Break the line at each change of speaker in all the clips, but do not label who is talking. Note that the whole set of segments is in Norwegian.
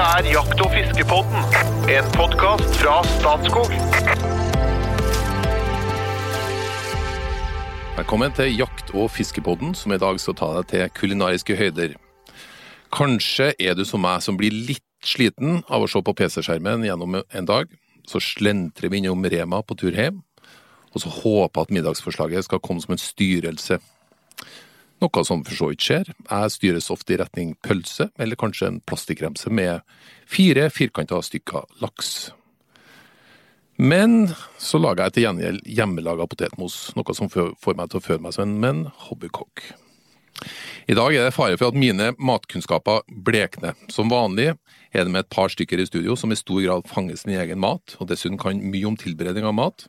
Dette er Jakt- og fiskepodden, en podkast fra Statskog.
Velkommen til Jakt- og fiskepodden, som i dag skal ta deg til kulinariske høyder. Kanskje er du som meg som blir litt sliten av å se på PC-skjermen gjennom en dag. Så slentrer vi innom Rema på tur hjem, og så håper at middagsforslaget skal komme som en styrelse. Noe som for så vidt skjer. Jeg styres ofte i retning pølse, eller kanskje en plastikkremse med fire firkanta stykker laks. Men så lager jeg til gjengjeld hjemmelaga potetmos, noe som får meg til å føle meg som en, menn hobbykokk. I dag er det fare for at mine matkunnskaper blekner. Som vanlig er det med et par stykker i studio som i stor grad fanger sin egen mat, og dessuten kan mye om tilberedning av mat.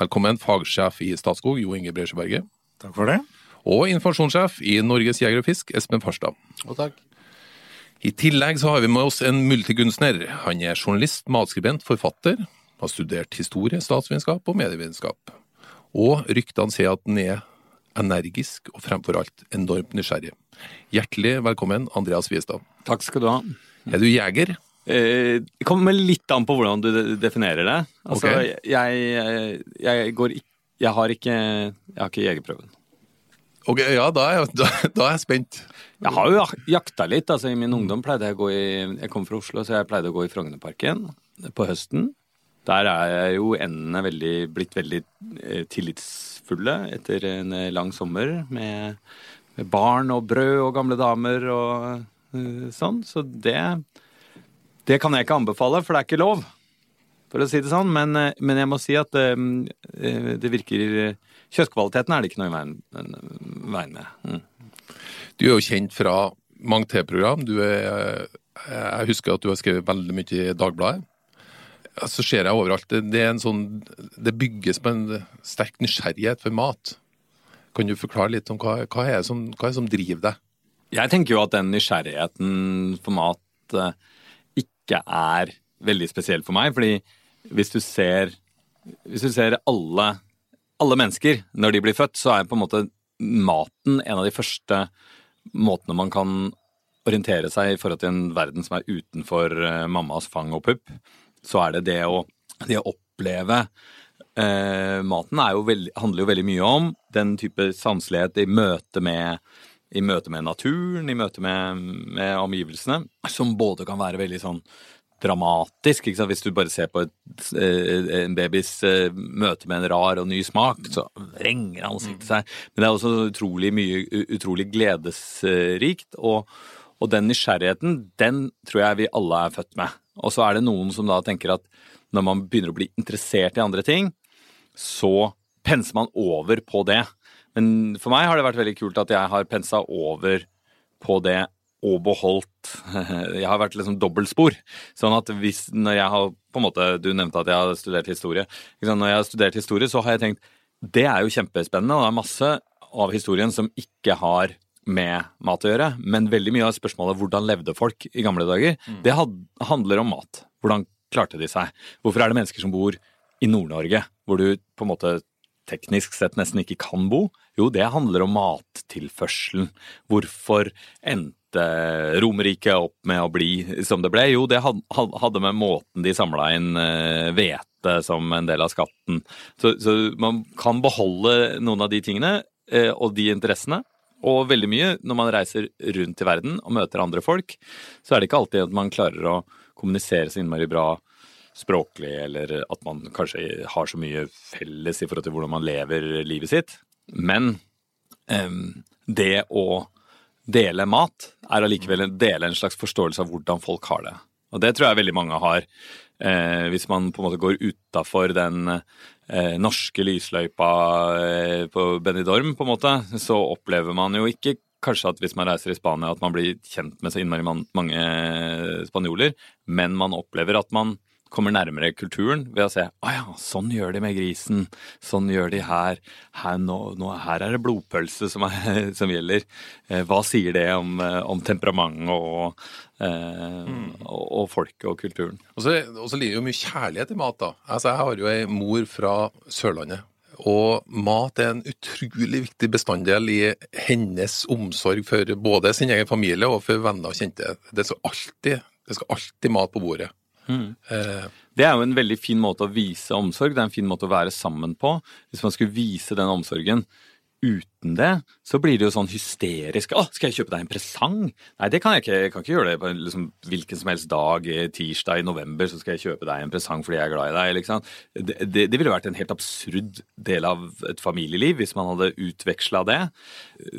Velkommen fagsjef i Statskog, Jo Inge Bresjeberget.
Takk for det.
Og informasjonssjef i Norges Jeger og Fisk, Espen Farstad.
Og takk.
I tillegg så har vi med oss en multikunstner. Han er journalist, matskribent, forfatter. Har studert historie, statsvitenskap og medievitenskap. Og ryktene sier at han er energisk og fremfor alt enormt nysgjerrig. Hjertelig velkommen, Andreas Wiestad.
Takk skal du ha.
Er du jeger?
Eh, Det kommer litt an på hvordan du definerer det. Altså,
Ok.
jeg, jeg går ikke jeg har ikke, jeg har ikke jegerprøven.
Ok, ja, da er, jeg, da, da er jeg spent.
Jeg har jo jakta litt. altså I min ungdom pleide jeg å gå i Jeg kom fra Oslo, så jeg pleide å gå i Frognerparken på høsten. Der er jo endene veldig, blitt veldig eh, tillitsfulle etter en eh, lang sommer med, med barn og brød og gamle damer og eh, sånn. Så det Det kan jeg ikke anbefale, for det er ikke lov. For å si det sånn. Men, men jeg må si at eh, det virker Kjøttkvaliteten er det ikke noe i veien, veien med. Mm.
Du er jo kjent fra mange TV-program. Jeg husker at du har skrevet veldig mye i Dagbladet. Så ser jeg overalt. Det, det sånn Det bygges på en sterk nysgjerrighet for mat. Kan du forklare litt om hva, hva, er, det som, som driver deg?
Jeg tenker jo at den nysgjerrigheten for mat eh, ikke er veldig spesiell for meg. Fordi hvis du ser, hvis du ser alle, alle mennesker når de blir født, så er på en måte maten en av de første måtene man kan orientere seg i forhold til en verden som er utenfor eh, mammas fang og pupp. Så er det det å, det å oppleve eh, Maten jo veldig, handler jo veldig mye om den type sanselighet i møte med i møte med naturen, i møte med, med omgivelsene, som både kan være veldig sånn dramatisk. Hvis du bare ser på et, eh, en babys eh, møte med en rar og ny smak, så vrenger ansiktet seg. Men det er også utrolig mye utrolig gledesrikt. Og, og den nysgjerrigheten, den tror jeg vi alle er født med. Og så er det noen som da tenker at når man begynner å bli interessert i andre ting, så penser man over på det. Men for meg har det vært veldig kult at jeg har pensa over på det og beholdt Jeg har vært liksom dobbeltspor. Sånn at hvis når jeg har på en måte, Du nevnte at jeg har studert historie. Når jeg har studert historie, så har jeg tenkt det er jo kjempespennende, og det er masse av historien som ikke har med mat å gjøre. Men veldig mye av spørsmålet hvordan levde folk i gamle dager, det had, handler om mat. Hvordan klarte de seg? Hvorfor er det mennesker som bor i Nord-Norge, hvor du på en måte teknisk sett nesten ikke kan bo? Jo, det handler om mattilførselen. Hvorfor endte Romerriket opp med å bli som det ble? Jo, det had- had- hadde med måten de samla inn eh, hvete som en del av skatten. Så, så man kan beholde noen av de tingene eh, og de interessene. Og veldig mye når man reiser rundt i verden og møter andre folk, så er det ikke alltid at man klarer å kommunisere så innmari bra språklig, eller at man kanskje har så mye felles i forhold til hvordan man lever livet sitt. Men det å dele mat er allikevel å dele en slags forståelse av hvordan folk har det. Og det tror jeg veldig mange har. Eh, hvis man på en måte går utafor den eh, norske lysløypa eh, på Benidorm, på en måte, så opplever man jo ikke kanskje at hvis man reiser i Spania at man blir kjent med så innmari man- mange spanjoler, men man opplever at man kommer nærmere kulturen ved å se å ja, sånn gjør de med grisen, sånn gjør de her, her, nå, nå, her er det blodpølse som, er, som gjelder. Eh, hva sier det om, eh, om temperamentet og, eh, og, og folket og kulturen?
Og så, og så ligger jo mye kjærlighet i mat, da. Altså, jeg har jo ei mor fra Sørlandet. Og mat er en utrolig viktig bestanddel i hennes omsorg for både sin egen familie og for venner og kjente. Det så alltid Det skal alltid mat på bordet. Eh,
Det er jo en veldig fin måte å vise omsorg, det er en fin måte å være sammen på. Hvis man skulle vise den omsorgen uten det, så blir det jo sånn hysterisk. 'Å, skal jeg kjøpe deg en presang?' Nei, det kan jeg ikke. Jeg kan ikke gjøre det på liksom, hvilken som helst dag, eh, tirsdag i november, så skal jeg kjøpe deg en presang fordi jeg er glad i deg. Liksom. Det, det, det ville vært en helt absurd del av et familieliv hvis man hadde utveksla det.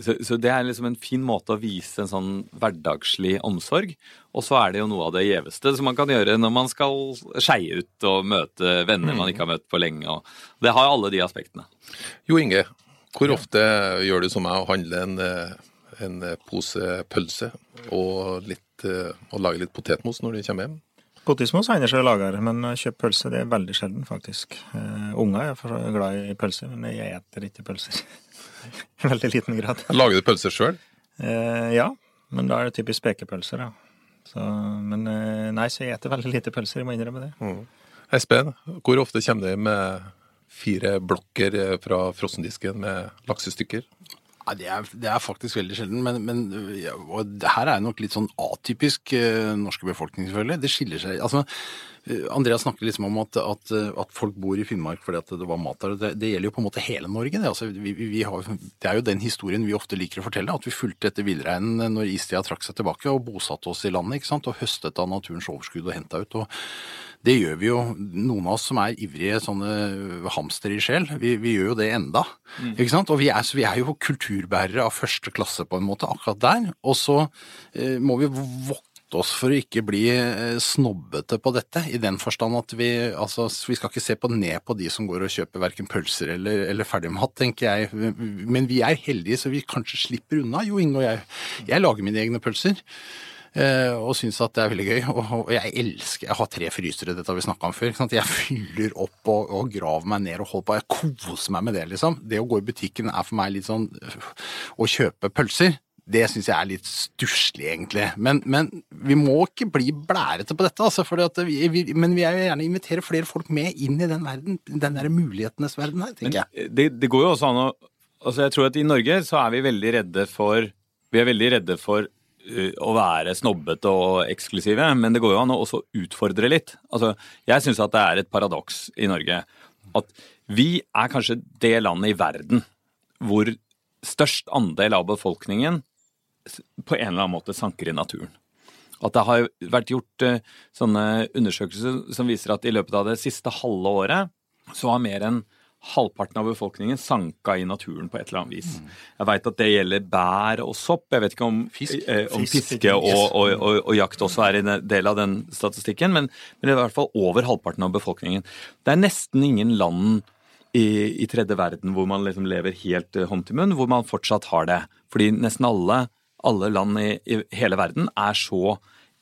Så, så det er liksom en fin måte å vise en sånn hverdagslig omsorg. Og så er det jo noe av det gjeveste som man kan gjøre når man skal skeie ut og møte venner man ikke har møtt på lenge. Og det har alle de aspektene.
Jo Inge, hvor ofte gjør du som meg og handler en, eh, en pose pølse og, litt, eh, og lager litt potetmos når du kommer hjem?
Potetmos hender seg å lage, men å kjøpe pølse det er veldig sjelden, faktisk. Uh, unger er glad i pølse, men jeg eter ikke pølser. I veldig liten grad.
Lager du pølser sjøl?
Uh, ja, men da er det typisk spekepølser, ja. Så, men uh, nei, så jeg eter veldig lite pølser, jeg må innrømme det.
Espen, hvor ofte kommer du med fire blokker eh, fra frossendisken med laksestykker?
Nei, det, er, det er faktisk veldig sjelden, men, men ja, det her er nok litt sånn atypisk eh, norske befolkning, selvfølgelig. Det skiller seg altså, eh, Andreas snakker liksom om at, at, at, folk bor i Finnmark fordi at det var mat der. Det, det gjelder jo på en måte hele Norge. Det, altså, vi, vi har, det er jo den historien vi ofte liker å fortelle. At vi fulgte etter villreinen når istida trakk seg tilbake og bosatte oss i landet ikke sant? og høstet av naturens overskudd og henta ut. og det gjør vi jo, noen av oss som er ivrige sånne hamster i sjel. Vi, vi gjør jo det enda. Mm. ikke sant? Og vi er, vi er, jo kulturbærere av første klasse på en måte, akkurat der. Og så eh, må vi vokte oss for å ikke bli eh, snobbete på dette, i den forstand at vi altså, vi skal ikke se på ned på de som går og kjøper verken pølser eller, eller ferdigmat, tenker jeg. Men vi er heldige så vi kanskje slipper unna, Jo Inge og jeg. Jeg lager mine egne pølser. Uh, og syns at det er veldig gøy. Og, jeg elsker Jeg har tre frysere, dette har vi snakka om før. Jeg fyller opp og, og, graver meg ned og holder på. Jeg koser meg med det, liksom. Det å gå i butikken er for meg litt sånn Å kjøpe pølser. Det syns jeg er litt stusslig, egentlig. Men, men, vi må ikke bli blærete på dette, altså. Vi, vi, men vi vil gjerne invitere flere folk med inn i den verden, den der mulighetenes verden her, tenker jeg.
Det, det går jo også an å Altså, jeg tror at i Norge så er vi veldig redde for Vi er veldig redde for å være snobbete og eksklusive, men det går jo an å også utfordre litt. Altså, jeg syns at det er et paradoks i Norge at vi er kanskje det landet i verden hvor størst andel av befolkningen på en eller annen måte sanker i naturen. At det har vært gjort uh, sånne undersøkelser som viser at i løpet av det siste halve året så har mer enn halvparten av befolkningen sanka i naturen på et eller annet vis. Jeg veit at det gjelder bær og sopp. Jeg vet ikke om, Fisk. eh, om fiske og, og, og, og, jakt også er en del av den statistikken, men, men, det er i hvert fall over halvparten av befolkningen. Det er nesten ingen land i, i tredje verden hvor man liksom lever helt eh, hånd til munn, hvor man fortsatt har det. Fordi nesten alle, alle land i, i hele verden er så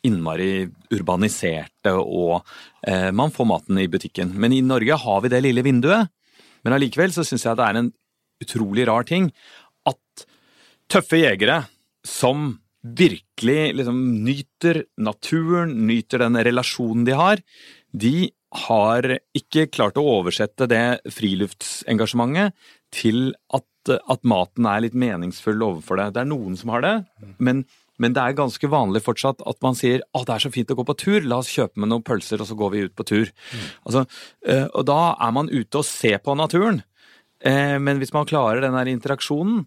innmari urbaniserte, og eh, man får maten i butikken. Men i Norge har vi det lille vinduet men allikevel så syns jeg det er en utrolig rar ting at tøffe jegere som virkelig liksom nyter naturen, nyter den relasjonen de har, de har ikke klart å oversette det friluftsengasjementet til at, at maten er litt meningsfull overfor det. Det er noen som har det, men men det er ganske vanlig fortsatt at man sier at det er så fint å gå på tur, la oss kjøpe med noen pølser, og så går vi ut på tur. Mm. Altså, eh, og da er man ute og ser på naturen. Eh, men hvis man klarer den der interaksjonen,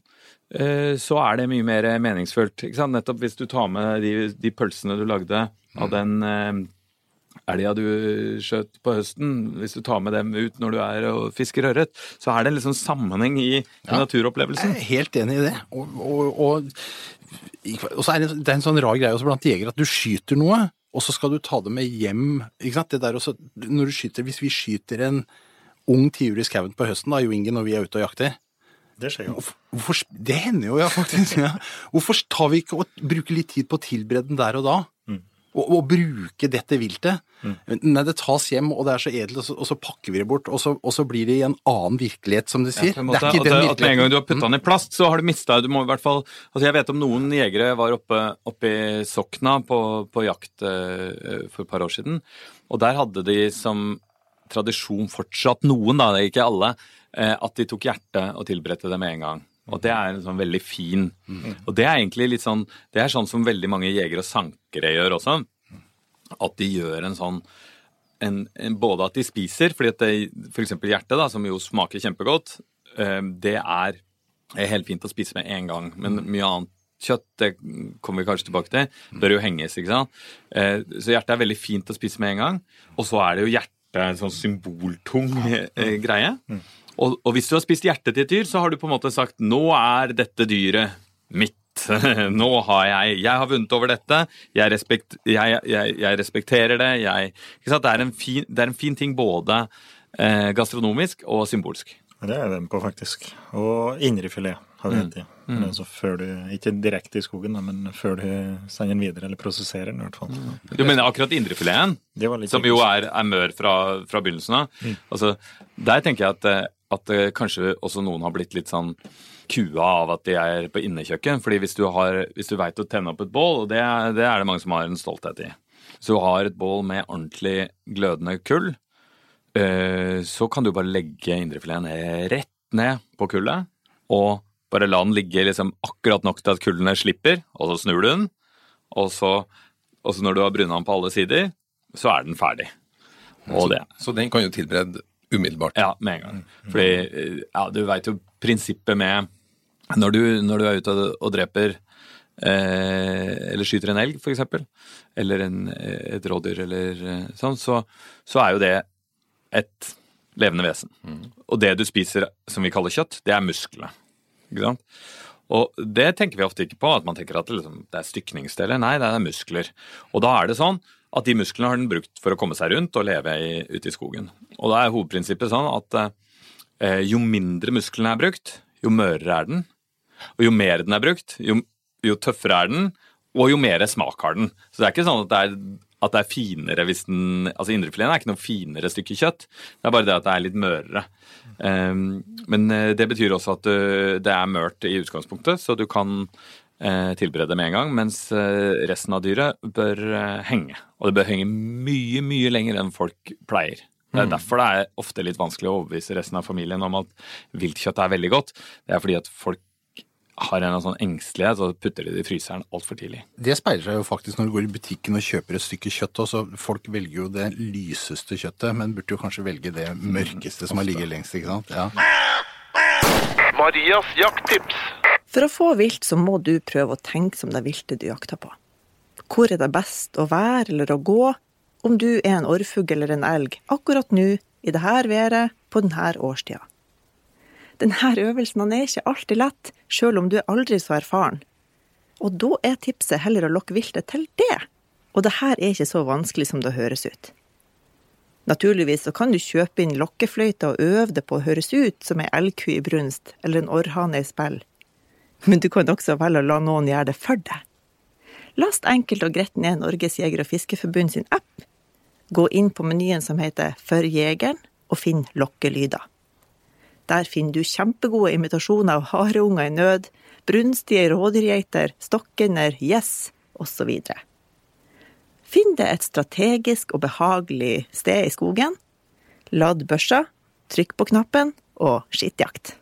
eh, så er det mye mer meningsfullt. Nettopp hvis du tar med de, de pølsene du lagde av mm. den elga du skjøt på høsten, hvis du tar med dem ut når du er og fisker ørret, så er det en liksom sammenheng i, i ja, naturopplevelsen.
Jeg er helt enig i det. Og, og, og og så er det, det er en sånn rar greie også blant jegere at du skyter noe, og så skal du ta det med hjem. ikke sant? Det der også, når du skyter, Hvis vi skyter en ung tiur i skauen på høsten, da, Jo Inge, når vi er ute og jakter
Det skjer jo.
Hvorfor, det hender jo, ja, faktisk. Ja. Hvorfor tar vi ikke og bruker litt tid på å tilberede den der og da? Å, å bruke dette viltet. Mm. Nei, det tas hjem, og det er så edelt, og så, og så pakker vi det bort. Og så, og så, blir det i en annen virkelighet, som de sier. Ja,
måte, det er ikke den virkeligheten. At med en gang du har putta den i plast, så har du mista Du må i hvert fall Altså, jeg vet om noen jegere var oppe, oppe i Sokna på, på jakt uh, for et par år siden, og der hadde de som tradisjon fortsatt noen, da, ikke alle, uh, at de tok hjertet og tilberedte det med en gang. Og det er en sånn veldig fin. Og det er egentlig litt sånn Det er sånn som veldig mange jegere og sankere gjør også. at de gjør en sånn en, en, Både at de spiser, fordi at det, for eksempel hjertet, da, som jo smaker kjempegodt, eh, det er, er helt fint å spise med en gang. Men mye annet kjøtt, det kommer vi kanskje tilbake til, bør jo henges. ikke sant? Eh, Så hjertet er veldig fint å spise med en gang. Og så er det jo hjertet en sånn symboltung eh, greie. Og, og hvis du har spist hjertet til et dyr, så har du på en måte sagt 'nå er dette dyret mitt'. Nå har jeg Jeg har vunnet over dette. Jeg, respekt, jeg, jeg, jeg respekterer det. Det, er en fin, det er en fin ting både eh, gastronomisk og symbolsk.
Det er med på, faktisk. Og indrefilet har vi hett i. Men Altså før du, ikke direkte i skogen, men før du sender den videre, eller prosesserer den i hvert fall.
Du mener akkurat indrefileten? Som jo er, er mør fra, fra begynnelsen av. Altså, der tenker jeg at, eh, at eh, kanskje også noen har blitt litt sånn kua av at de er på innekjøkken. fordi hvis du, har, hvis du veit å tenne opp et bål, og det, det er det mange som har en stolthet i Hvis du har et bål med ordentlig glødende kull, eh, så kan du bare legge indrefileten rett ned på kullet, og bare la den ligge liksom akkurat nok til at kullene slipper, og så snur du den, og så, og så når du har bruna den på alle sider, så er den ferdig. Og det,
Så den kan jo tilberede umiddelbart.
ja, med en gang. Fordi, eh, ja, du veit jo prinsippet med Når du, når du er ute og, dreper eh, eller skyter en elg, eksempel, eller en, eh, et rådyr eller eh, sånn, så, så er jo det et levende vesen. Og det du spiser som vi kaller kjøtt, det er musklene. Ikke sant? Og det tenker vi ofte ikke på, at man tenker at det, liksom, det er stykningsdeler. Nei, det er muskler. Og da er det sånn at de musklene har den brukt for å komme seg rundt og leve i, ute i skogen. Og da er hovedprinsippet sånn at eh, jo mindre musklene er brukt, jo mørere er den. Og jo mer den er brukt, jo, jo tøffere er den, og jo mer smak har den. Så det er ikke sånn at det er, at det er finere hvis den Altså indrefileten er ikke noe finere stykke kjøtt, det er bare det at det er litt mørere. Um, men eh, det betyr også at uh, det er mørt i utgangspunktet, så du kan tilberede med en gang, mens eh, resten av dyret bør eh, henge. Og det bør henge mye, mye lenger enn folk pleier. Det er derfor det er ofte litt vanskelig å overbevise resten av familien om at viltkjøtt er veldig godt. Det er fordi at folk har en sånn engstelighet, og putter det i fryseren altfor tidlig.
Det speiler seg jo faktisk når du går i butikken og kjøper et stykke kjøtt. Også. Folk velger jo det lyseste kjøttet, men burde jo kanskje velge det mørkeste som har ligget lengst. ikke sant? Ja.
Marias jakttips.
For å få vilt så må du prøve å tenke som det viltet du jakter på. Hvor er det best å være eller å gå, om du er en orrfugl eller en elg akkurat nå, i dette været, på denne årstida. Denne øvelsen er ikke alltid lett, sjøl om du er aldri så erfaren. Og da er tipset heller å lokke viltet til det. Og det her er ikke så vanskelig som det høres ut. Naturligvis så kan du kjøpe inn lokkefløyter og øve det på å høres ut som ei elgku i brunst eller en orrhane i spill. Men du kan også velge å la noen gjøre det for deg. Last enkelt og greit ned Norges jeger- og fiskeforbund sin app. Gå inn på menyen som heter For jegeren, og finn lokkelyder. Der finner du kjempegode imitasjoner av hareunger i nød, brunstige rådyrgeiter, stokkender, gjess osv. Finn deg et strategisk og behagelig sted i skogen. Ladd børsa, trykk på knappen og skittjakt.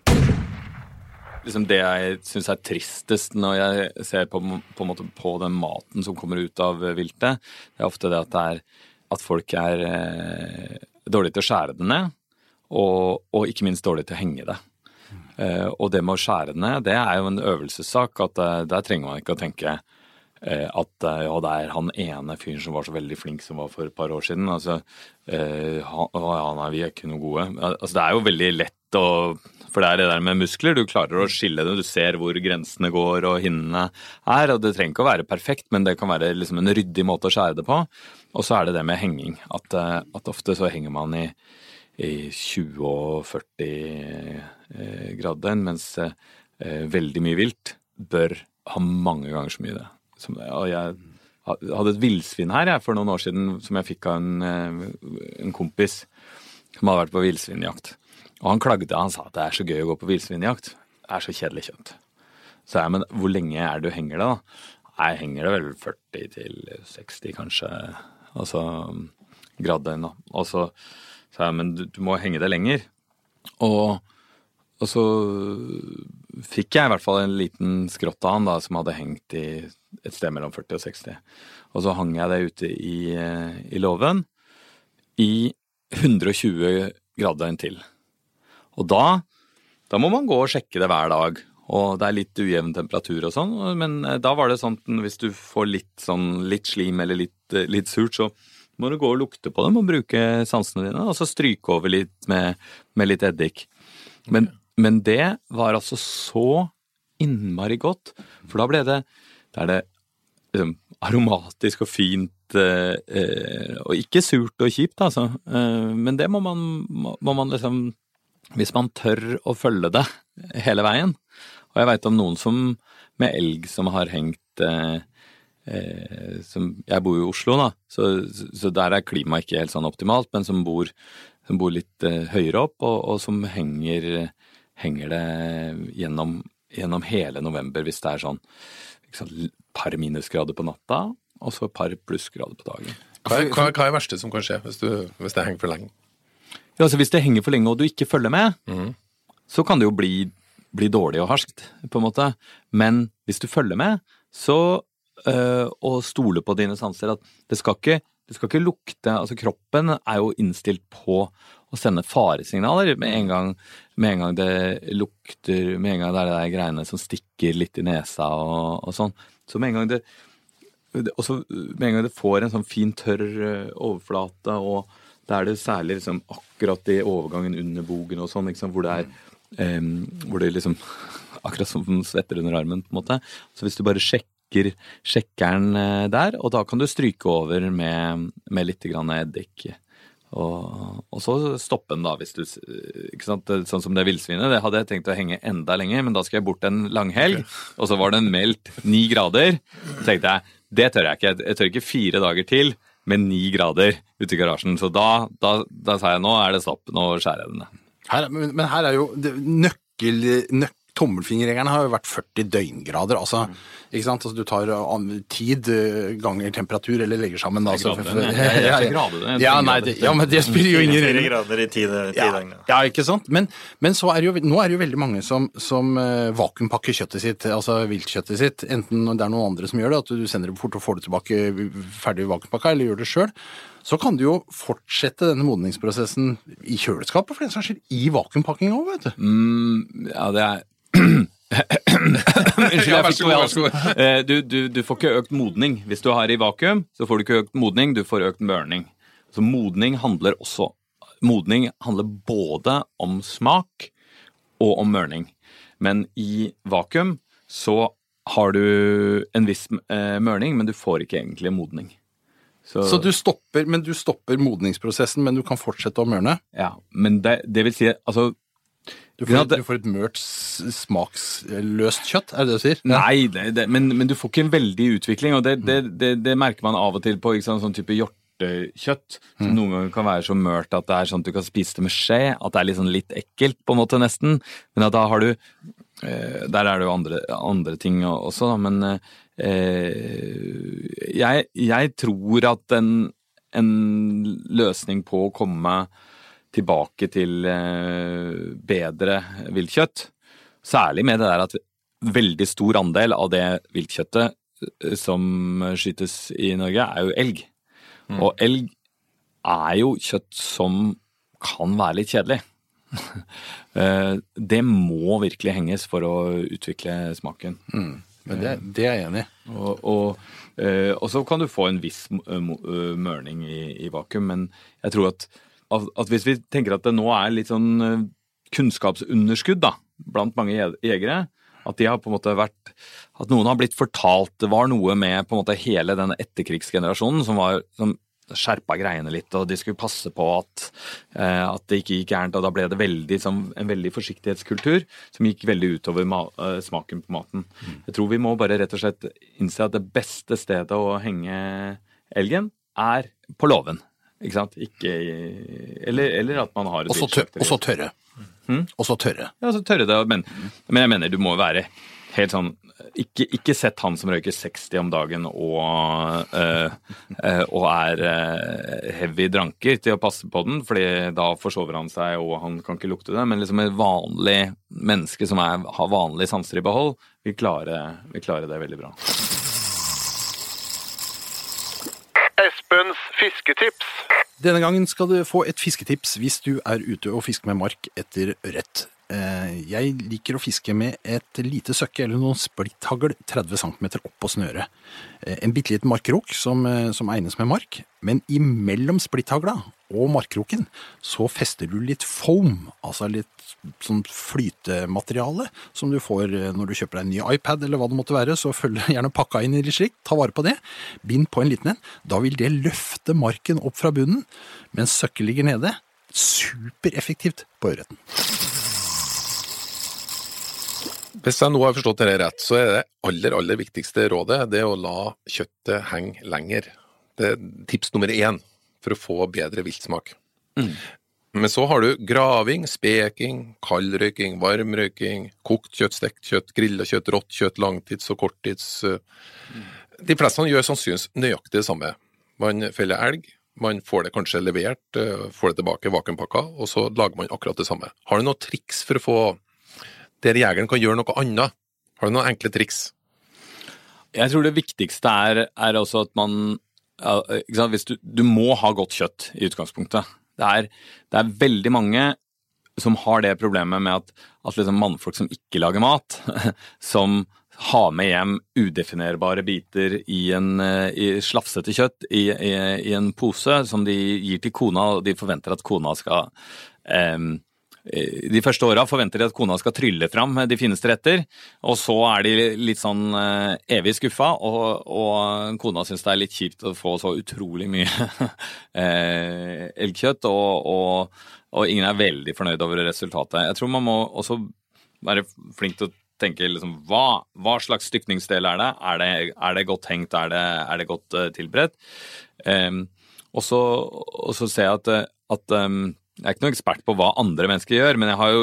Liksom det jeg syns er tristest når jeg ser på, på, på den maten som kommer ut av viltet, det er ofte det at, det er, at folk er eh, dårlige til å skjære det ned, og, og ikke minst dårlige til å henge det. Eh, og det med å skjære det ned, det er jo en øvelsessak. at eh, Der trenger man ikke å tenke at eh, ja, det er han ene fyren som var så veldig flink som var for et par år siden. Altså, eh, han, å, ja, nei, vi er ikke noe gode. Altså, det er jo veldig lett å For det er det der med muskler. Du klarer å skille det. Du ser hvor grensene går og hinnene er. og Det trenger ikke å være perfekt, men det kan være liksom en ryddig måte å skjære det på. Og så er det det med henging. At, eh, at ofte så henger man i, i 20 og 40 eh, grader, mens eh, veldig mye vilt bør ha mange ganger så mye det. Som, jeg hadde et villsvin her jeg, for noen år siden som jeg fikk av en, eh, en kompis som hadde vært på villsvinjakt. Og han klagde, han sa at det er så gøy å gå på villsvinjakt. Det er så kjedelig kjøtt. Så jeg, men hvor lenge er det du henger det, da? Jeg henger det vel 40 til 60, kanskje. Altså graddøgn, da. Og så sa jeg, men du, du må henge det lenger. Og, og så fikk jeg i hvert fall en liten skrått av han da, som hadde hengt i et sted mellom 40 og 60. Og så hang jeg det ute i, eh, i låven i 120 grader til. Og da, da må man gå og sjekke det hver dag. Og det er litt ujevn temperatur og sånn, men eh, da var det sånn at hvis du får litt, sånn, litt slim eller litt, eh, litt surt, så må du gå og lukte på dem og bruke sansene dine, og så stryke over litt med, med litt eddik. Men, men det var altså så innmari godt, for da ble det Da er det liksom aromatisk og fint, eh, eh, og ikke surt og kjipt, altså. Eh, men det må man, må, man liksom Hvis man tør å følge det hele veien. Og jeg veit om noen som med elg som har hengt eh, eh, som, Jeg bor jo i Oslo, da, så, så der er klimaet ikke helt sånn optimalt, men som bor, som bor litt eh, høyere opp, og, og som henger, henger det gjennom, gjennom hele november hvis det er sånn sant, par minusgrader på natta, og så par plussgrader på dagen.
Hva er, hva, hva er det verste som kan skje hvis, du, hvis det henger for lenge?
Ja, altså Hvis det henger for lenge og du ikke følger med,
mm.
så kan det jo bli, bli dårlig og harskt, på en måte. Men hvis du følger med, så øh, og stoler på dine sanser at det skal ikke det skal ikke lukte Altså, kroppen er jo innstilt på å sende faresignaler med en gang, med en gang det lukter Med en gang det er de greiene som stikker litt i nesa og, og sånn. Så med en gang det og så med en gang det får en sånn fin, tørr eh, overflate, og da er det særlig liksom akkurat i overgangen under bogen og sånn, liksom, hvor det er um, Hvor det liksom Akkurat som svetter under armen, på en måte. Så hvis du bare sjekker sjekker den eh, der, og da kan du stryke over med, med litt grann eddik. Og, og så stoppe den, da, hvis du ikke sant? Sånn som det villsvinet. Det hadde jeg tenkt å henge enda lenger, men da skal jeg bort en langhelg, og så var den meldt ni grader. Så tenkte jeg det tør jeg ikke. Jeg tør ikke fire dager til med ni grader ute i garasjen. Så da, da, da sa jeg nå er det stopp, nå skjærer jeg den ned.
Men, men her er jo det, nøkkel, nøk, Tommelfingerregelen har jo vært 40 døgngrader. altså, ikke sant? Altså, Du tar tid eh, ganger temperatur, eller legger sammen da. så-
jeg- er
Ja, nei, det, ja, men det spiller jo ingen rolle.
grader i ti, døgn. ja.
ikke sant? Men, men så er det jo, nå er det jo veldig mange som, som eh, vakuumpakker kjøttet sitt, altså viltkjøttet sitt. Enten det er noen andre som gjør det, at du sender det fort og får det tilbake ferdig vakuumpakka, eller gjør det sjøl. Så kan du jo fortsette denne modningsprosessen i kjøleskapet, for den saks skyld, i vakuumpakking òg, vet du.
Mm, ja, det er Unnskyld, jeg fikk noe
så.
Eh, Du, du, du får ikke økt modning. Hvis du har i vakuum, så får du ikke økt modning, du får økt mørning. Så modning handler også Modning handler både om smak og om mørning. Men i vakuum så har du en viss eh, mørning, men du får ikke egentlig modning.
Så du stopper, men du stopper modningsprosessen, men du kan fortsette å mørne?
Ja, men det, det vil si Altså,
Du
Ja,
får,
det-
du får et mørt, smaksløst kjøtt, er det det du sier?
Nei, det, det, men, men du får ikke en veldig utvikling, og det, det, det, det merker man av og til på sant, sånn type hjortekjøtt,
Mm.
noen ganger kan være så mørt at det er sånn at du kan spise det med skje, at det er sånn litt ekkelt på en måte nesten, men at da har du eh, Der er det jo andre, andre ting også, da, men eh, jeg, jeg tror at en, en løsning på å komme tilbake til eh, bedre viltkjøtt, særlig med det der at veldig stor andel av det viltkjøttet eh, som skytes i Norge, er jo elg. Og elg er jo kjøtt som kan være litt kjedelig. Eh, det må virkelig henges for å utvikle smaken.
Men det, det er jeg enig i.
Og, og, og så kan du få en viss mørning i, i vakuum, men jeg tror at, at, hvis vi tenker at det nå er litt sånn eh, kunnskapsunderskudd da, blant mange jegere, at de har på en måte vært At noen har blitt fortalt Det var noe med på en måte hele denne etterkrigsgenerasjonen som var som skjerpa greiene litt, og de skulle passe på at, eh, at det ikke gikk gærent. Og da ble det veldig, som, en veldig forsiktighetskultur som gikk veldig utover eh, smaken på maten. Jeg tror vi må bare rett og slett innse at det beste stedet å henge elgen er på låven. Ikke sant? Ikke eller, eller at man har et
Og så tør,
viltslakteri.
og så tørre. Og så tørre.
Ja, så tørre det, men, men jeg mener du må være helt sånn ikke, ikke sett han som røyker 60 om dagen og, øh, øh, og er øh, heavy dranker til å passe på den, fordi da forsover han seg og han kan ikke lukte det. Men liksom et vanlig menneske som er, har vanlige sanser i behold, vil klare, vil klare det veldig bra.
Espens fisketips.
Denne gangen skal du få et fisketips hvis du er ute og fisker med mark etter ørret. Eh, Jeg liker å fiske med et lite søkke eller noen splitthagl 30 cm opp på snøret. Eh, En bitte liten markkrok som, eh, som egnes med mark, men imellom splitthagla og markkroken så fester du litt foam, altså litt sånn flytemateriale som du får eh, når du kjøper deg en ny iPad eller hva det måtte være, så følg gjerne pakka inn i slikt, ta vare på det, bind på en liten en, da vil det løfte marken opp fra bunnen, mens søkket ligger nede. Supereffektivt på ørreten.
Hvis jeg nå har forstått dette rett, så er det aller, aller viktigste rådet det å la kjøttet henge lenger. Det er tips nummer én for å få bedre viltsmak. Men så har du graving, speking, kaldrøyking, varmrøyking, kokt kjøtt, stekt kjøtt, grilla kjøtt, rått kjøtt, langtids og korttids. eh. De fleste gjør sannsynligvis nøyaktig det samme. Man feller elg, man får det kanskje levert, eh, får det tilbake vakuumpakka, og så lager man akkurat det samme. Har du noen triks for å få der jegeren kan gjøre noe annet? Har du noen enkle triks?
Jeg tror det viktigste er, er også at man du, du må ha godt kjøtt i utgangspunktet. Det er, det er veldig mange som har det problemet med at, at liksom mannfolk som ikke lager mat, som har med hjem udefinerbare biter i en eh, i slafsete kjøtt i, i, i en pose som de gir til kona, og de forventer at kona skal em, de første åra forventer de at kona skal trylle fram de fineste retter, og så er de litt sånn eh, evig skuffa, og, og kona syns det er litt kjipt å få så utrolig mye eh, elgkjøtt, og, og, og ingen er veldig fornøyd over resultatet. Jeg tror man må også være flink til å tenke liksom, hva, hva slags stykningsdel er det? Er det, er det godt hengt? Er det, er det godt eh, tilberedt? Um, og så ser jeg at, at em, jeg er ikke noen ekspert på hva andre mennesker gjør, men jeg har jo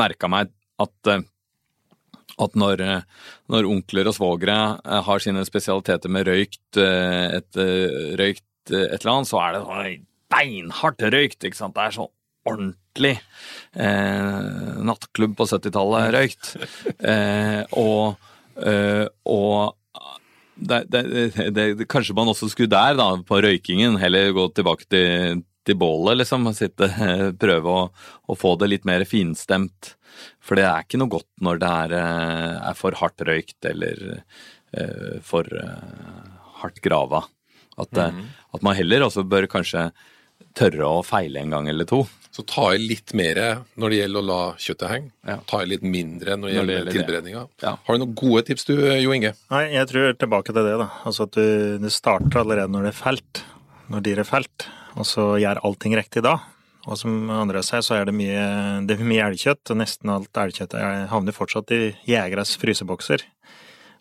merka meg at eh, at når, eh, når onkler og svogere eh, har sine spesialiteter med røykt et, røykt et eller annet, så er det sånn beinhardt røykt. ikke sant? Det er sånn ordentlig eh, nattklubb på 70-tallet røykt. Eh, og eh, og det, det, det, kanskje man også skulle der, da, på røykingen, heller gå tilbake til, til bålet, liksom. Sitte, prøve å, å få det litt mer finstemt. For det er ikke noe godt når det er, eh, er for hardt røykt eller uh, for uh, hardt grava. At, eh, at man heller også bør kanskje tørre å feile en gang eller to.
Så ta i litt mer når det gjelder å la kjøttet henge.
Ja.
Ta i litt mindre når det gjelder
gjelder
tilberedninga.
Ja.
Har du noen gode tips du, Jo Inge?
Nei, jeg tror tilbake til det, da. Altså at du, du starter allerede når det er felt. Når dyret er felt. Og så gjør allting riktig da. Og som andre sier, så er det mye, det er mye elgkjøtt, og nesten alt elgkjøtt er- havner fortsatt i jegeres frysebokser.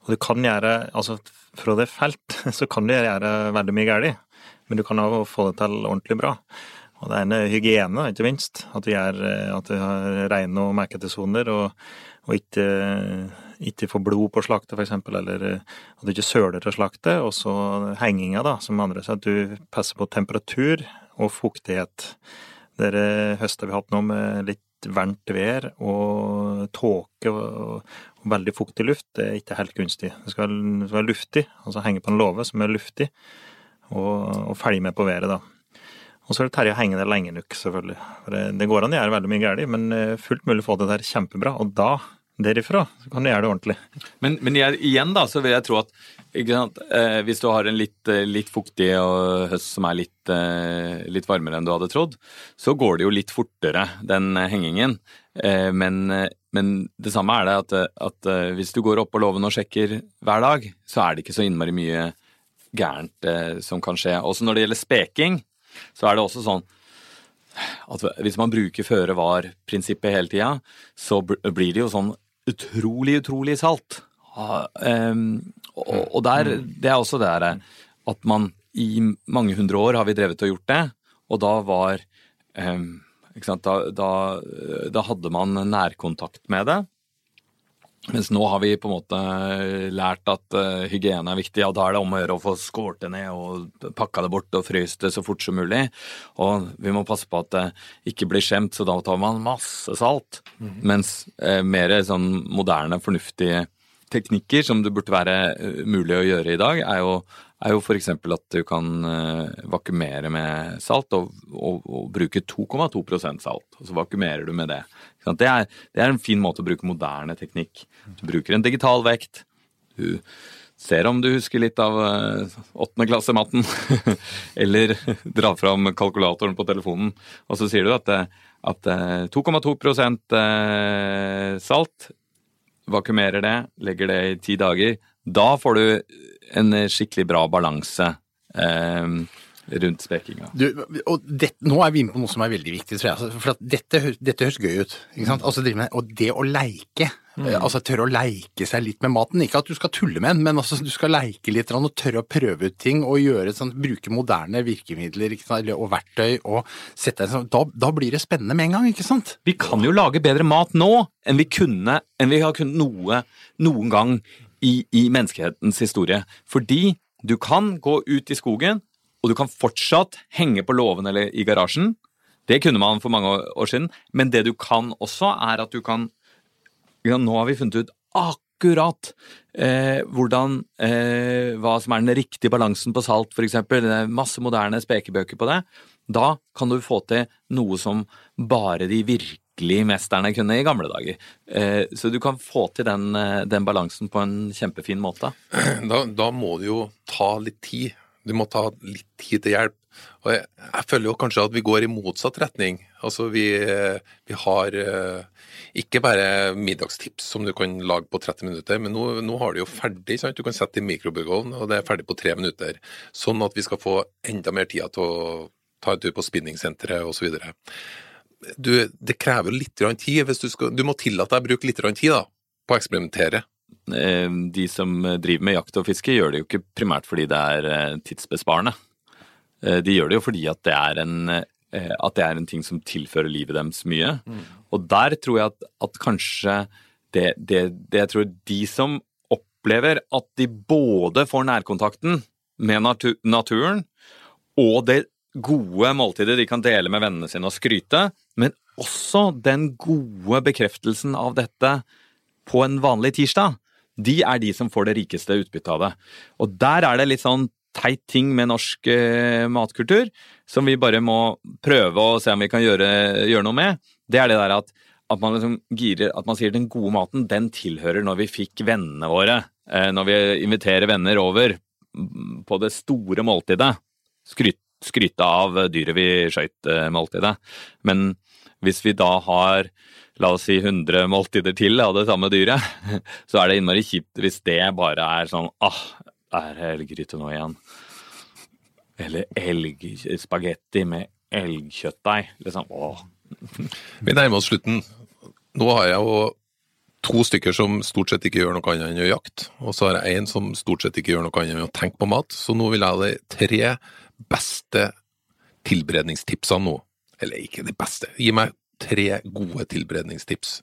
Og du kan gjøre, altså fra det er felt, så kan du gjøre veldig mye galt. Men du kan òg få det til ordentlig bra. Og det ene er hygiene, ikke minst. At du, eh, at du har rene og merkete soner, og, og ikke, ikke får blod på slaktet, f.eks. Eller eh, at du ikke søler til slaktet. Og så henginga, da, som andre sier. At du passer på temperatur og fuktighet. Dere høstet vi har hatt nå med litt varmt vær og tåke og, veldig fuktig luft, det er ikke helt gunstig. Det skal, være luftig, altså henge på en låve som er luftig, og, og følge med på været, da. Og så er det Terje å henge det lenge nok, selvfølgelig. For det, det går an å gjøre veldig mye galt, men eh, fullt mulig å få det der kjempebra. Og da, derifra, så kan du gjøre det ordentlig.
Men, men jeg, igjen da, så vil jeg tro at sant, eh, hvis du har en litt, eh, litt fuktig høst som er litt, eh, litt varmere enn du hadde trodd, så går det jo litt fortere, den eh, hengingen. Eh, men, eh, men det samme er det at, at hvis du går opp på låven og sjekker hver dag, så er det ikke så innmari mye gærent som kan skje. Også når det gjelder speking, så er det også sånn at hvis man bruker føre var-prinsippet hele tida, så blir det jo sånn utrolig, utrolig salt. Ah, og, der, det er også det her at man i mange hundre år har vi drevet og gjort det, og da var sant, da, da, da hadde man nærkontakt med det. Mens nå har vi på en måte lært at uh, hygiene er viktig, og da er det om å gjøre å få skåret det ned og pakka det bort og fryst det så fort som mulig. Og vi må passe på at det ikke blir skjemt, så da tar man masse salt. Mens uh, mer sånn moderne, fornuftige teknikker som det burde være mulig å gjøre i dag, er jo, er jo f.eks. at du kan uh, vakumere med salt og, og, og bruke 2,2% salt. Og så vakumerer du med det. Det, er, det er en fin måte å bruke moderne teknikk. Du bruker en digital vekt. Du ser om du husker litt av åttende uh, klasse-matten. Eller drar fram kalkulatoren på telefonen, og så sier du at, at 2,2 uh, salt vakumerer det, legger det i ti dager. Da får du en skikkelig bra balanse eh, rundt spekinga.
Du, og det, nå er vi inne på noe som er veldig viktig, tror jeg. Altså, For dette, dette høres gøy ut. ikke sant? Altså, og det å leike, Mm. altså tørre å leike seg litt med maten. Ikke at du skal tulle med den, men altså, du skal leike litt og tørre å prøve ut ting og gjøre sånn, bruke moderne virkemidler sant? og verktøy. og sette sånn, da, da blir det spennende med en gang, ikke sant?
Vi kan jo lage bedre mat nå enn vi kunne, enn vi har kunnet noe, noen gang i, i menneskehetens historie. Fordi du kan gå ut i skogen, og du kan fortsatt henge på låven eller i garasjen. Det kunne man for mange år siden. Men det du kan også, er at du kan ja, Nå har vi funnet ut akkurat eh, hvordan eh, Hva som er den riktige balansen på salt, f.eks. Det er masse moderne spekebøker på det. Da kan du få til noe som bare de virkelige mesterne kunne i gamle dager. Eh, så du kan få til den, eh, den balansen på en kjempefin måte.
Da, da må du jo ta litt tid. Du må ta litt tid til hjelp. Og jeg, jeg føler jo kanskje at vi går i motsatt retning. Altså vi, vi har eh, ikke bare middagstips som du kan lage på 30 minutter, men nå, nå har du jo ferdig. Sant? Du kan sette i mikrobølgeovnen, og det er ferdig på tre minutter. Sånn at vi skal få enda mer tid til å ta en tur på spinningsenteret osv. Det krever litt tid. Hvis du, skal, du må tillate deg å bruke litt tid da, på å eksperimentere.
Eh, De som driver med jakt og fiske, gjør det jo ikke primært fordi det er eh, tidsbesparende. Eh, De gjør det jo fordi at det er en, at det er en ting som tilfører livet deres mye. Og der tror jeg at, at kanskje det, det, det jeg tror de som opplever at de både får nærkontakten med natu naturen og det gode måltidet de kan dele med vennene sine og skryte, men også den gode bekreftelsen av dette på en vanlig tirsdag, de er de som får det rikeste utbyttet av det. Og der er det litt sånn teit ting med norsk eh, matkultur som vi bare må prøve å se om vi kan gjøre, gjøre noe med. Det er det der at, at man liksom girer At man sier den gode maten, den tilhører når vi fikk vennene våre. Eh, når vi inviterer venner over på det store måltidet. Skryt, skryte av dyret vi skøyt-måltidet. Men hvis vi da har la oss si 100 måltider til av det samme dyret, så er det innmari kjipt hvis det bare er sånn ah, er det elggryte nå igjen? Eller elgspagetti med elgkjøttdeig. Liksom, åh.
Vi nærmer oss slutten. Nå har jeg jo to stykker som stort sett ikke gjør noe annet enn å jakte, og så har jeg en som stort sett ikke gjør noe annet enn å tenke på mat. Så nå vil jeg ha de tre beste tilberedningstipsene nå. Eller ikke de beste. Gi meg tre gode tilberedningstips.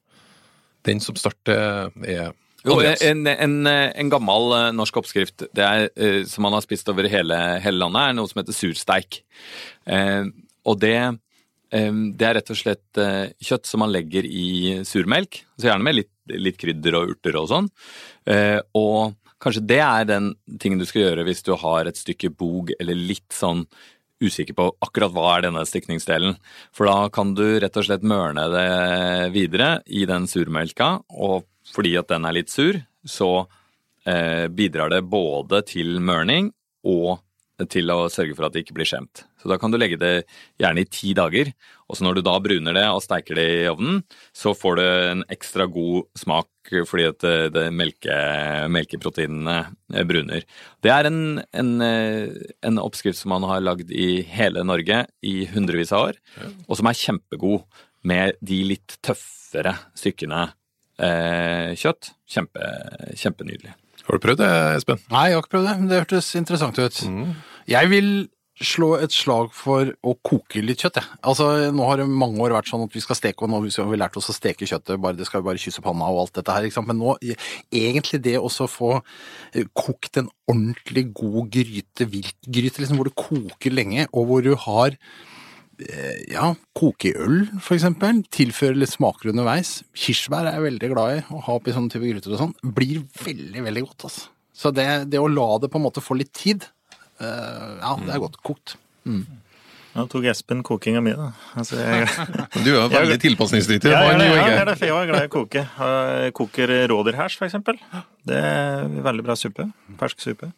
Den som starter, er
Jo, en, en, en gammel eh, norsk oppskrift det er, eh, som man har spist over hele, hele landet, er noe som heter sursteik. Eh, og det, eh, det er rett og slett eh, kjøtt som man legger i surmelk, så gjerne med litt, litt krydder og urter og sånn. Eh, og kanskje det er den tingen du skal gjøre hvis du har et stykke bog eller litt sånn usikker på akkurat hva er denne stikningsdelen. For da kan du rett og slett mørne det videre i den surmelka, og fordi at den er litt sur, så eh, bidrar det både til mørning og til å sørge for at det ikke blir skjemt. Så da kan du legge det gjerne i ti dager, og så når du da bruner det og steiker det i ovnen, så får du en ekstra god smak fordi at det, det melke, melkeproteinene eh, bruner. Det er en, en, eh, en oppskrift som man har lagd i hele Norge i hundrevis av år, og som er kjempegod med de litt tøffere stykkene eh, kjøtt. Kjempe, kjempenydelig.
Har du prøvd det, Espen?
Nei, jeg har ikke prøvd det, men det hørtes interessant ut. Jeg vil slå et slag for å koke litt kjøtt, jeg. Altså, nå har det mange år vært sånn at vi skal steke, og nå har vi lært oss å steke kjøttet, bare, det skal bare kysse panna og alt dette her, ikke sant. Men nå, egentlig det å få eh, kokt en ordentlig god gryte, viltgryte, liksom, hvor det koker lenge, og hvor du har ja, koke i øl, for eksempel. Tilføre litt smaker underveis. Kirsebær er jeg veldig glad i å ha oppi sånne type gryter og sånn. Blir veldig, veldig godt, altså. Så det, det å la det på en måte få litt tid, eh, ja, det er godt kokt.
Nå tok Espen kokinga mi, da. Altså, jeg,
Du er jo veldig tilpasningsdyktig.
ja, jeg, jeg, jeg, for jeg er glad i å koke. Jeg koker rådyrhæsj, for eksempel. Det er veldig bra suppe. Fersk suppe.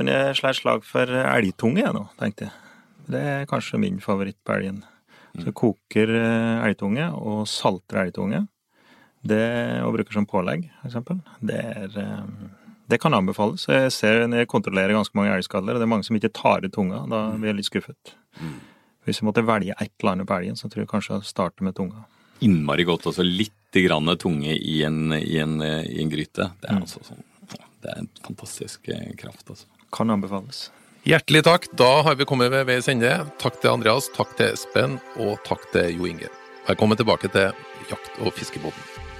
Men jeg slår slag for elgtunge, jeg nå, tenkte jeg. Det er kanskje min favoritt på elgen. Så jeg koker eh, elgtunge og salter elgtunge. Det, og bruker som pålegg, eksempel. Det, er, eh, det kan anbefales. Jeg ser når jeg kontrollerer ganske mange elgskaller, og det er mange som ikke tar ut tunga. Da blir jeg litt skuffet. Hvis jeg måtte velge et eller annet på elgen, så tror jeg kanskje jeg starter med tunga.
Innmari godt også. Litt grann tunge i en, i en, i en gryte. Det er altså sånn Det er en fantastisk eh, kraft, altså.
Kan anbefales.
Hjertelig takk. Da har vi kommet ved veis ende. Takk til Andreas, takk til Espen, og takk til Jo Inge. Velkommen tilbake til Jakt- og fiskebåten.